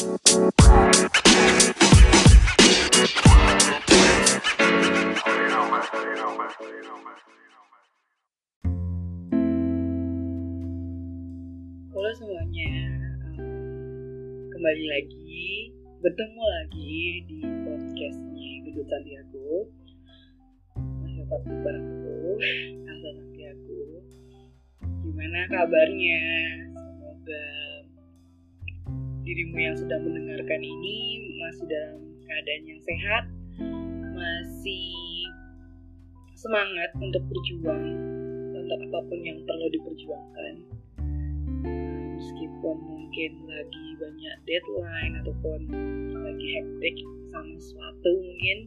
Halo semuanya, kembali lagi, bertemu lagi di podcastnya Gedut Santiago Masih tetap bareng aku, Elsa Santiago Gimana kabarnya? Semoga dirimu yang sedang mendengarkan ini masih dalam keadaan yang sehat Masih semangat untuk berjuang untuk apa pun yang perlu diperjuangkan meskipun mungkin lagi banyak deadline ataupun lagi hektik sama sesuatu mungkin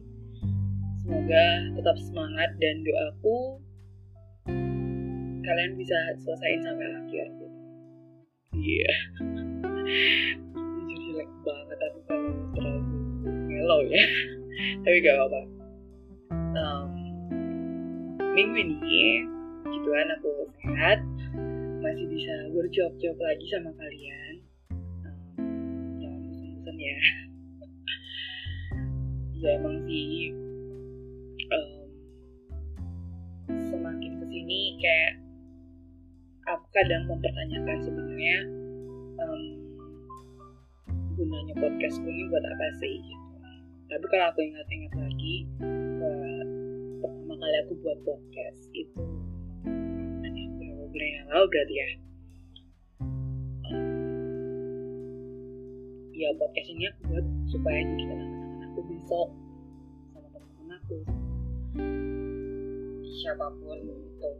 semoga tetap semangat dan doaku kalian bisa selesaiin sampai akhir gitu iya yeah. mellow ya. Tapi gak apa-apa. Um, minggu ini gituan aku sehat masih bisa berjob-job lagi sama kalian. Um, jangan bosan-bosan ya. Ya emang sih um, semakin ke sini kayak aku kadang mempertanyakan sebenarnya um, gunanya podcastku ini buat apa sih gitu. Tapi kalau aku ingat-ingat lagi buat pertama kali aku buat podcast itu bulan yang lalu berarti ya. Ya podcast ini aku buat supaya jadi kenangan aku besok sama teman-teman aku. Siapa pun itu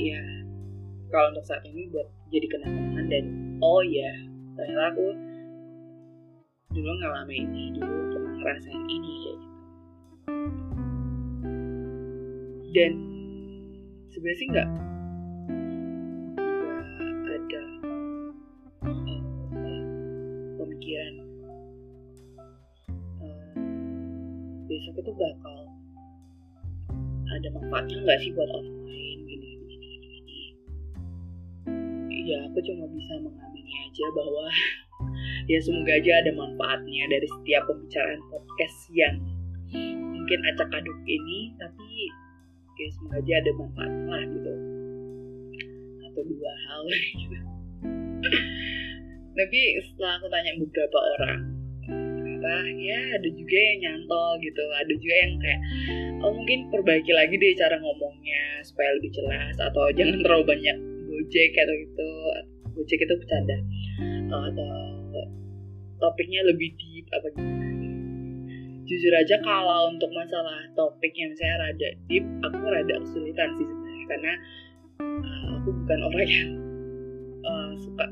ya kalau untuk saat ini buat jadi kenangan dan oh ya ternyata aku dulu ngalamin ini dulu pernah ngerasain ini kayak gitu. Dan sebenarnya sih nggak ada uh, pemikiran uh, besok itu bakal ada manfaatnya nggak sih buat orang lain gini gini gini gini. Ya aku cuma bisa mengamini aja bahwa ya semoga aja ada manfaatnya dari setiap pembicaraan podcast yang mungkin acak aduk ini. Tapi ya semoga aja ada manfaatnya lah gitu. Atau dua hal. Gitu tapi setelah aku tanya beberapa orang ternyata ya ada juga yang nyantol gitu. Ada juga yang kayak oh mungkin perbaiki lagi deh cara ngomongnya supaya lebih jelas. Atau jangan terlalu banyak gojek atau itu gojek itu bercanda. Atau topiknya lebih deep apa gimana jujur aja kalau untuk masalah topik yang saya rada deep aku rada kesulitan sih sebenarnya. Karena uh, aku bukan orang yang uh, suka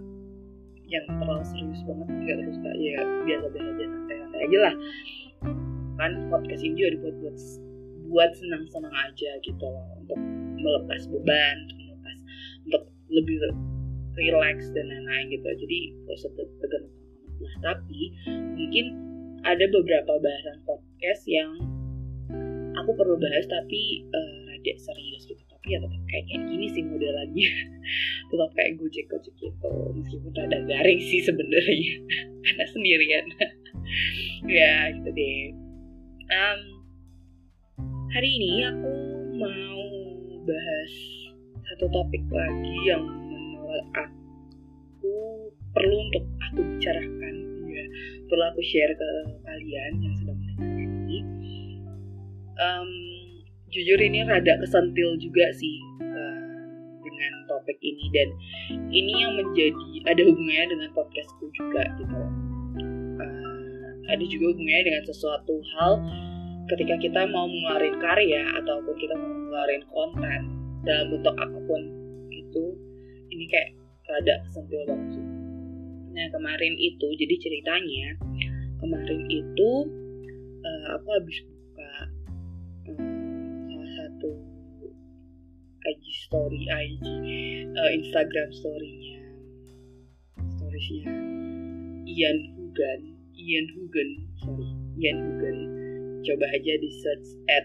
yang terlalu serius banget nggak terus suka ya biasa-biasa aja santai-santai aja lah. Kan podcast ini juga dibuat buat buat senang-senang aja gitu loh untuk melepas beban untuk melepas untuk lebih relax dan lain-lain gitu. Jadi gak usah tegang lah tapi mungkin ada beberapa bahasan podcast yang aku perlu bahas tapi uh, rada serius gitu. Tapi ya tetap kayak kayak gini sih modelannya. Tetap kayak gojek gojek gitu. Meskipun rada garing sih sebenarnya. Karena sendirian. Ya gitu deh. Um, hari ini aku mau bahas satu topik lagi yang menurut aku perlu untuk aku bicarakan. Ya perlu aku share ke kalian yang sedang mendengarkan ini. Um, jujur ini rada kesentil juga sih uh, dengan topik ini. Dan ini yang menjadi ada hubungannya dengan podcastku juga gitu. Uh, ada juga hubungannya dengan sesuatu hal ketika kita mau mengeluarkan karya ataupun kita mau mengeluarkan konten. Dalam bentuk apa pun itu ini kayak rada kesentil banget sih Nah kemarin itu jadi ceritanya kemarin itu uh, aku habis buka um, salah satu IG story IG uh, Instagram storynya storiesnya Ian Hugan Ian Hugan sorry Ian Hugan. Coba aja di search at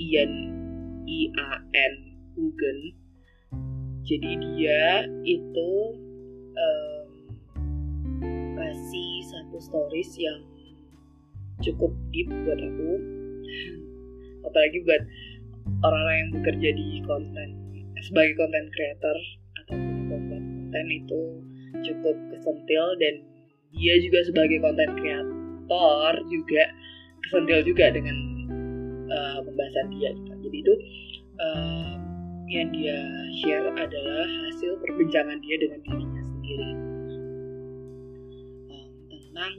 Ian I A N Hugan. Jadi dia itu um, satu stories yang cukup deep buat aku apalagi buat orang-orang yang bekerja di konten sebagai konten creator ataupun pembuat konten itu cukup kesentil dan dia juga sebagai konten kreator juga kesentil juga dengan uh, pembahasan dia gitu. jadi itu uh, yang dia share adalah hasil perbincangan dia dengan dirinya sendiri tentang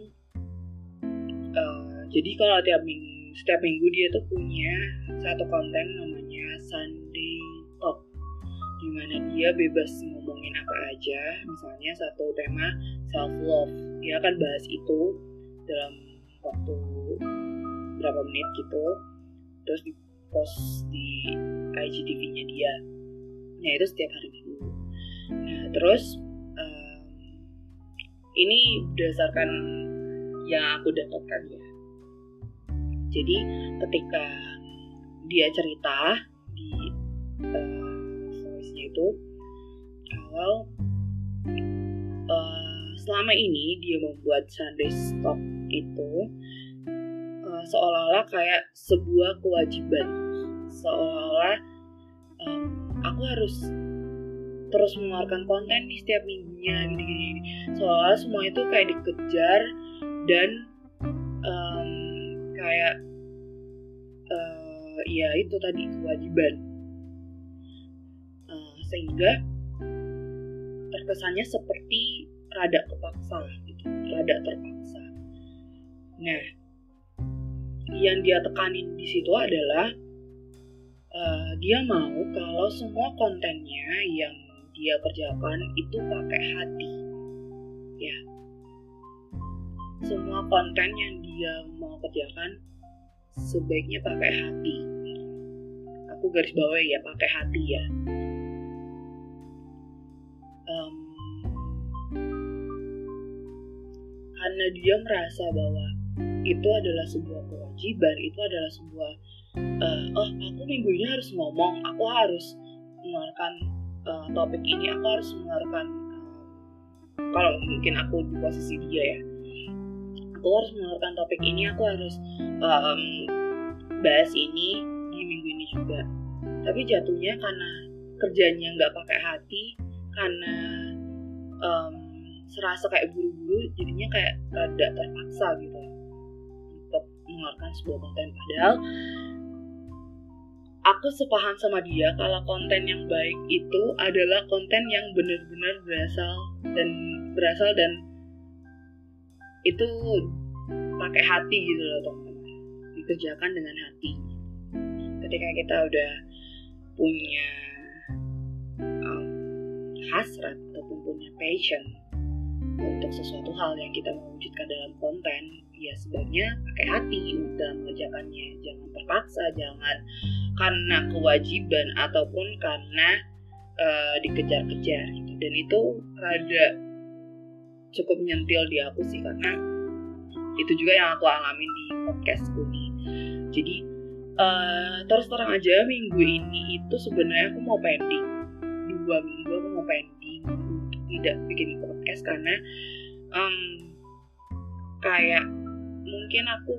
uh, jadi kalau tiap minggu setiap minggu dia tuh punya satu konten namanya Sunday Talk di mana dia bebas ngomongin apa aja. Misalnya satu tema self love dia akan bahas itu dalam waktu berapa menit gitu terus di post di IGTV-nya dia. Nah itu setiap hari minggu. Nah terus ini berdasarkan yang aku dapatkan ya. Jadi ketika dia cerita di uh, itu kalau uh, selama ini dia membuat Sunday Stop itu uh, seolah-olah kayak sebuah kewajiban. Seolah-olah um, aku harus terus mengeluarkan konten di setiap minggunya gini-gini. Seolah semua itu kayak dikejar dan um, kayak uh, ya itu tadi kewajiban. Uh, sehingga terkesannya seperti rada kepaksa gitu rada terpaksa. Nah yang dia tekanin di situ adalah uh, dia mau kalau semua kontennya yang dia kerjakan itu pakai hati. Ya. Semua konten yang dia mau kerjakan sebaiknya pakai hati. Aku garis bawah ya pakai hati ya. Um, karena dia merasa bahwa itu adalah sebuah kewajiban itu adalah sebuah uh, oh aku minggu ini harus ngomong aku harus mengeluarkan uh, topik ini aku harus mengeluarkan uh, kalau mungkin aku di posisi dia ya. Aku harus mengeluarkan topik ini aku harus um, bahas ini di minggu ini juga. Tapi jatuhnya karena kerjanya nggak pakai hati karena um, serasa kayak buru-buru jadinya kayak rada terpaksa gitu untuk mengeluarkan sebuah konten. Padahal aku sepaham sama dia kalau konten yang baik itu adalah konten yang benar-benar berasal dan berasal dan itu pakai hati gitu loh teman-teman. Dikerjakan dengan hati. Ketika kita udah punya um, hasrat ataupun punya passion untuk sesuatu hal yang kita mau wujudkan dalam konten ya sebaiknya pakai hati dalam mengerjakannya. Jangan terpaksa jangan karena kewajiban ataupun karena uh, dikejar-kejar gitu. Dan itu rada cukup nyentil di aku sih karena itu juga yang aku alamin di podcastku nih. Jadi uh, terus terang aja minggu ini itu sebenarnya aku mau pending. Dua minggu aku mau pending untuk tidak bikin podcast karena um, kayak mungkin aku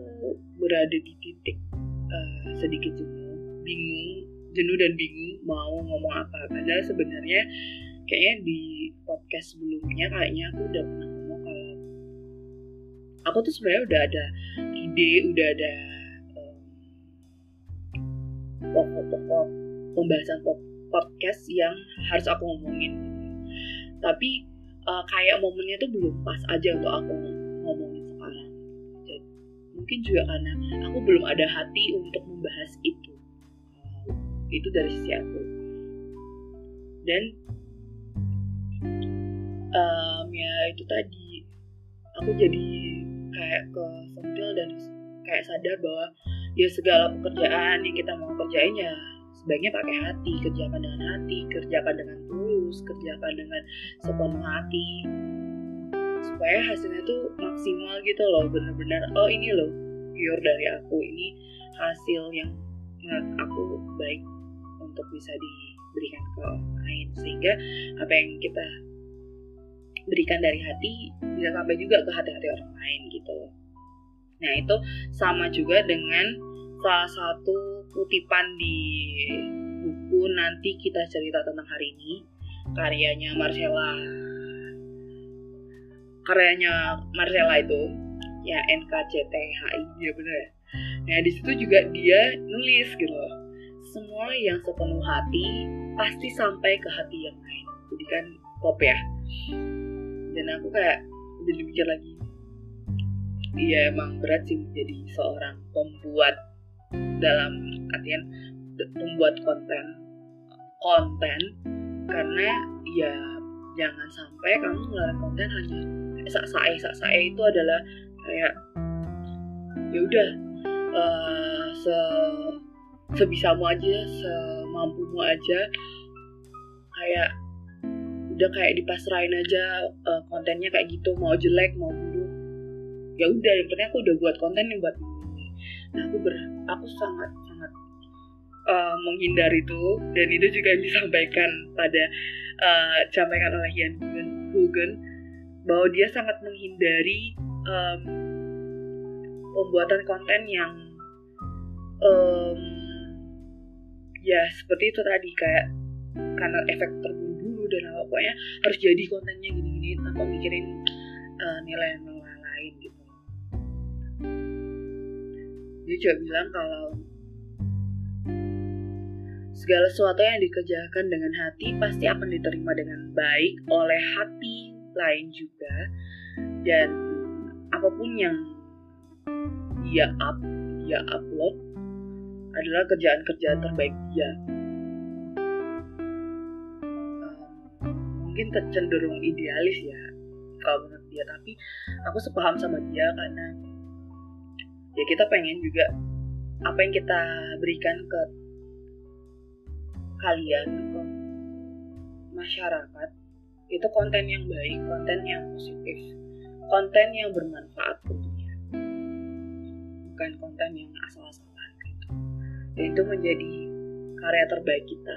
berada di titik uh, sedikit jenuh bingung jenuh dan bingung mau ngomong apa. Padahal sebenarnya kayaknya di podcast sebelumnya kayaknya aku udah pernah ngomong kalau aku tuh sebenarnya udah ada ide udah ada pokok-pokok um, pembahasan podcast yang harus aku ngomongin tapi uh, kayak momennya tuh belum pas aja untuk aku mungkin juga karena aku belum ada hati untuk membahas itu. Itu dari sisi aku. Dan um, ya itu tadi. Aku jadi kayak kesentil dan kayak sadar bahwa ya segala pekerjaan yang kita mau kerjain ya sebaiknya pakai hati. Kerjakan dengan hati kerjakan dengan tulus kerjakan dengan sepenuh hati. Supaya hasilnya tuh maksimal gitu loh bener-bener. Oh ini loh pure dari aku. Ini hasil yang menurut aku baik untuk bisa diberikan ke orang lain. Sehingga apa yang kita berikan dari hati bisa sampai juga ke hati-hati orang lain gitu nah itu sama juga dengan salah satu kutipan di buku nanti kita cerita tentang hari ini. Karyanya Marcella. Karyanya Marcella itu ya NKCTHI ya bener ya. Nah di situ juga dia nulis gitu loh. Semua yang sepenuh hati pasti sampai ke hati yang lain. Jadi kan pop ya. Dan aku kayak jadi mikir lagi iya emang berat sih menjadi seorang pembuat dalam artian membuat konten konten. Karena ya jangan sampai kamu ngeluarin konten hanya sae sak sae itu adalah kayak ya udah uh, se sebisamu aja semampumu aja kayak udah kayak dipasrahin aja uh, kontennya kayak gitu mau jelek mau buruk. Ya udah yang penting aku udah buat konten yang buat nah aku ber aku sangat sangat uh, menghindar itu dan itu juga yang disampaikan pada uh, disampaikan oleh Ian Hugen bahwa dia sangat menghindari um, pembuatan konten yang um, ya seperti itu tadi kayak karena efek terburu-buru dan apa pokoknya harus jadi kontennya gini-gini tanpa mikirin uh, nilai-nilai lain gitu. Dia juga bilang kalau segala sesuatu yang dikerjakan dengan hati pasti akan diterima dengan baik oleh hati lain juga. Dan apa pun yang dia up dia upload adalah kerjaan-kerjaan terbaik dia. Mungkin cenderung idealis ya kalau menurut dia tapi aku sepaham sama dia karena ya kita pengen juga apa yang kita berikan ke kalian ke masyarakat itu konten yang baik konten yang positif konten yang bermanfaat tentunya. Bukan konten yang asal-asalan gitu. Dan itu menjadi karya terbaik kita.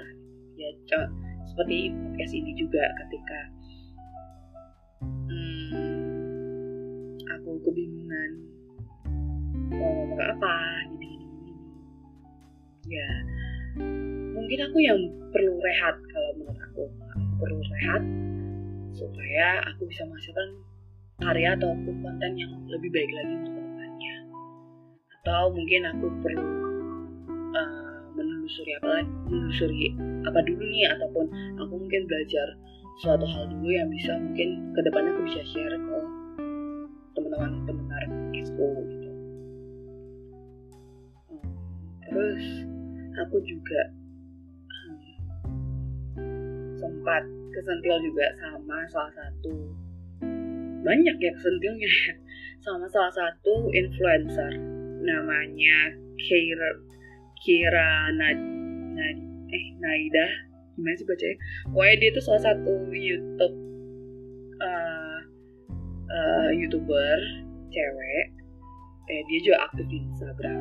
Ya seperti podcast ini juga ketika hmm, aku kebingungan mau ngomong apa gini gini gini ya mungkin aku yang perlu rehat kalau menurut aku. Aku perlu rehat supaya aku bisa menghasilkan karya ataupun konten yang lebih baik lagi untuk ke depannya. Atau mungkin aku perlu uh, menelusuri apa menelusuri apa dulu nih ataupun aku mungkin belajar suatu hal dulu yang bisa mungkin ke depannya aku bisa share ke teman-teman pendengar expo gitu. Hmm, terus aku juga hmm, sempat kesentil juga sama salah satu banyak ya kesentilnya sama salah satu influencer namanya Kira Kira Nad, Nad eh Naida. Gimana sih bacanya? Pokoknya dia itu salah satu YouTube uh, uh, youtuber cewek. Eh dia juga aktif di Instagram.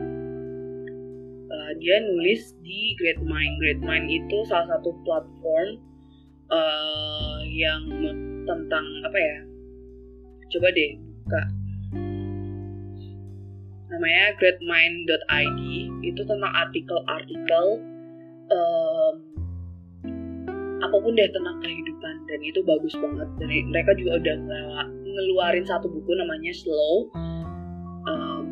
Uh, dia nulis di Great Mind. Great Mind itu salah satu platform uh, yang tentang apa ya coba deh buka. Namanya greatmind.id itu tentang artikel-artikel um, apa pun deh tentang kehidupan. Dan itu bagus banget. Dan mereka juga udah ngeluarin satu buku namanya Slow um,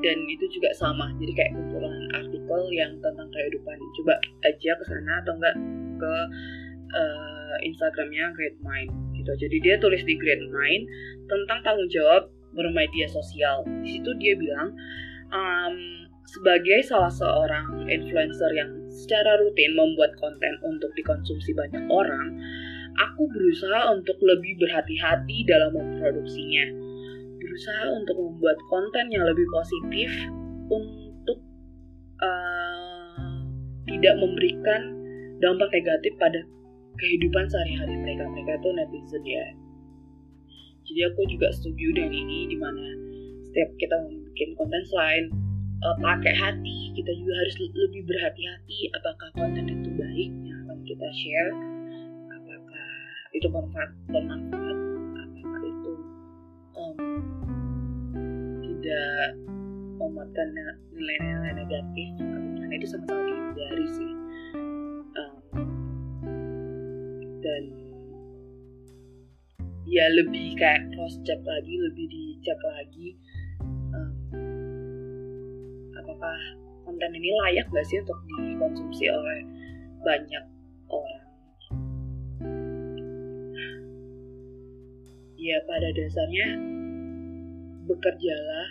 dan itu juga sama. Jadi kayak kumpulan artikel yang tentang kehidupan. Coba aja ke sana atau enggak ke uh, Instagramnya Great Mind gitu. Jadi dia tulis di Great Mind tentang tanggung jawab bermedia sosial. Di situ dia bilang um, sebagai salah seorang influencer yang secara rutin membuat konten untuk dikonsumsi banyak orang, aku berusaha untuk lebih berhati-hati dalam memproduksinya. Berusaha untuk membuat konten yang lebih positif untuk uh, tidak memberikan dampak negatif pada kehidupan sehari-hari mereka mereka itu netizen ya. Jadi aku juga setuju dengan ini di mana setiap kita membuat konten selain uh, pakai hati kita juga harus lebih berhati-hati apakah konten itu baik yang akan kita share apakah itu bermanfaat bermanfaat apakah itu um, tidak memuatkan nilai-nilai negatif karena itu sama-sama dihindari sih dan ya lebih kayak cross check lagi lebih dicek lagi um, apakah konten ini layak gak sih untuk dikonsumsi oleh banyak orang? Ya pada dasarnya bekerjalah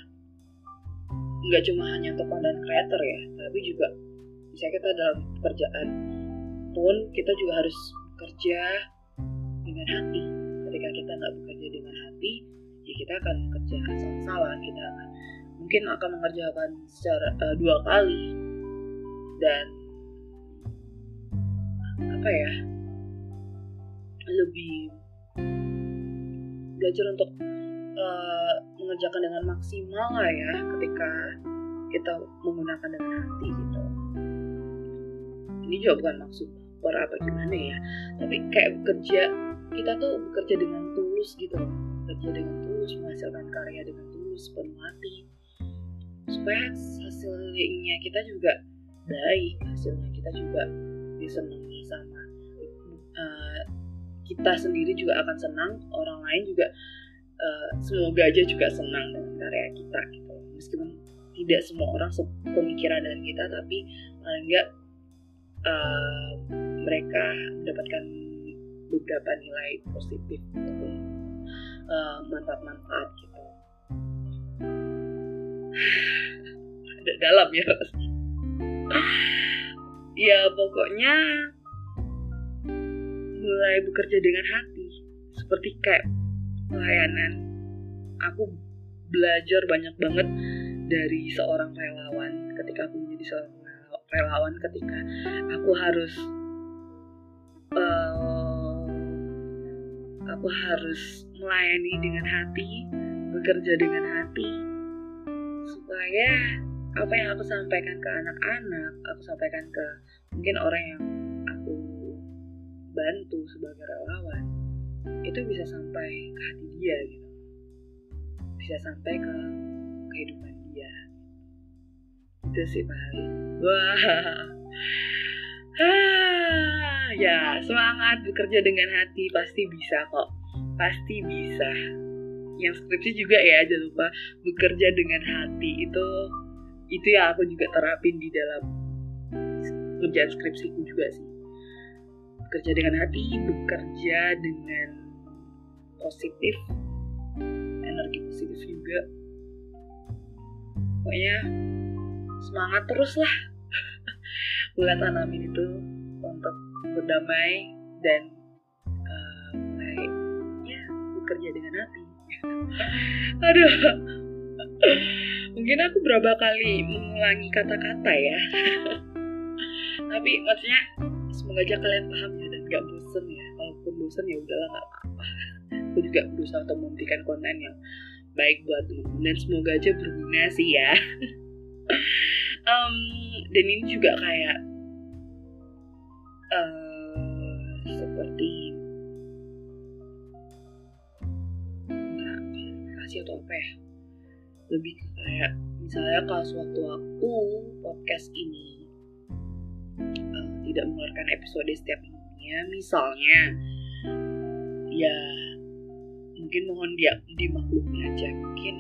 nggak cuma hanya untuk konten creator ya tapi juga misalnya kita dalam pekerjaan pun kita juga harus bekerja dengan hati. Ketika kita nggak bekerja dengan hati ya kita akan bekerja salah-salah. Kita akan mungkin akan mengerjakan secara uh, dua kali. Dan apa ya lebih belajar untuk uh, mengerjakan dengan maksimal lah ya ketika kita menggunakan dengan hati gitu. Ini juga bukan maksud apa gimana ya. Tapi kayak bekerja kita tuh bekerja dengan tulus gitu bekerja dengan tulus menghasilkan karya dengan tulus penuh hati supaya hasilnya kita juga baik hasilnya kita juga disenangi sama uh, kita sendiri juga akan senang orang lain juga uh, semoga aja juga senang dengan karya kita gitu. Meskipun tidak semua orang sepemikiran dengan kita tapi paling enggak uh, mereka mendapatkan beberapa nilai positif ataupun uh, manfaat-manfaat gitu. Ada dalam ya. Ya pokoknya mulai bekerja dengan hati seperti kayak pelayanan. Aku belajar banyak banget dari seorang relawan ketika aku menjadi seorang relawan ketika aku harus uh, aku harus melayani dengan hati, bekerja dengan hati, supaya apa yang aku sampaikan ke anak-anak, aku sampaikan ke mungkin orang yang aku bantu sebagai relawan, itu bisa sampai ke hati dia gitu, bisa sampai ke kehidupan dia. Itu sih paling. Wah. ya semangat bekerja dengan hati pasti bisa kok. Pasti bisa. Yang skripsi juga ya jangan lupa bekerja dengan hati. Itu itu yang aku juga terapin di dalam kerjaan skripsiku juga sih. Bekerja dengan hati bekerja dengan positif energi positif juga. Pokoknya semangat terus lah. Bulan tanamin itu untuk berdamai dan uh, ya bekerja dengan hati. Aduh. Mungkin aku berapa kali mengulangi kata-kata ya. Tapi maksudnya semoga aja kalian paham ya dan gak bosen ya. Kalaupun bosen ya udahlah gak apa-apa. Aku juga berusaha untuk memberikan konten yang baik buat teman dan semoga aja berguna sih ya. Um, dan ini juga kayak uh, seperti nggak kasih atau apa ya? Lebih kayak misalnya kalau suatu waktu podcast ini uh, tidak mengeluarkan episode setiap minggunya misalnya ya mungkin mohon dia dimaklumi aja mungkin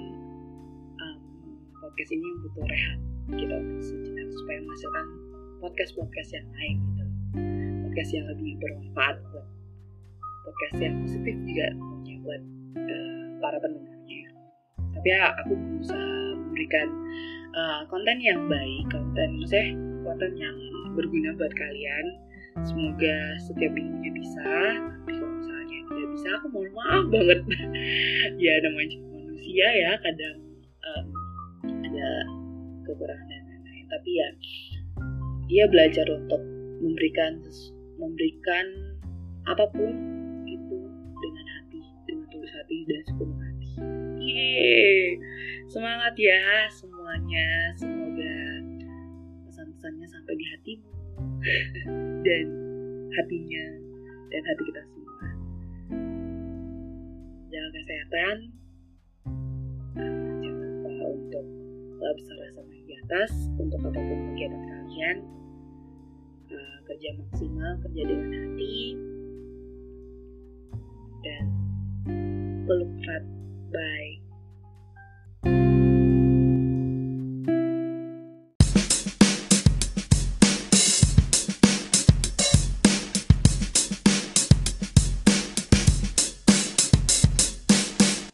um, podcast ini butuh rehat kita sejenak supaya menghasilkan podcast podcast yang lain gitu podcast yang lebih bermanfaat buat podcast yang positif juga punya buat uh, para pendengarnya. Tapi ya aku berusaha memberikan uh, konten yang baik konten maksudnya konten yang berguna buat kalian. Semoga setiap minggunya bisa tapi kalau misalnya tidak bisa aku mohon maaf banget. Ya namanya manusia ya kadang um, ada kekurangan dan lain-lain. Tapi ya ia belajar untuk memberikan memberikan apa pun itu dengan hati dengan tulus hati dan sepenuh hati. Yeay. semangat ya semuanya. Semoga pesan-pesannya sampai di hatimu dan hatinya dan hati kita semua. Jaga kesehatan. Jangan lupa untuk tetap sama di atas untuk apa pun kegiatan kalian uh, kerja maksimal kerja dengan hati. Dan peluk bye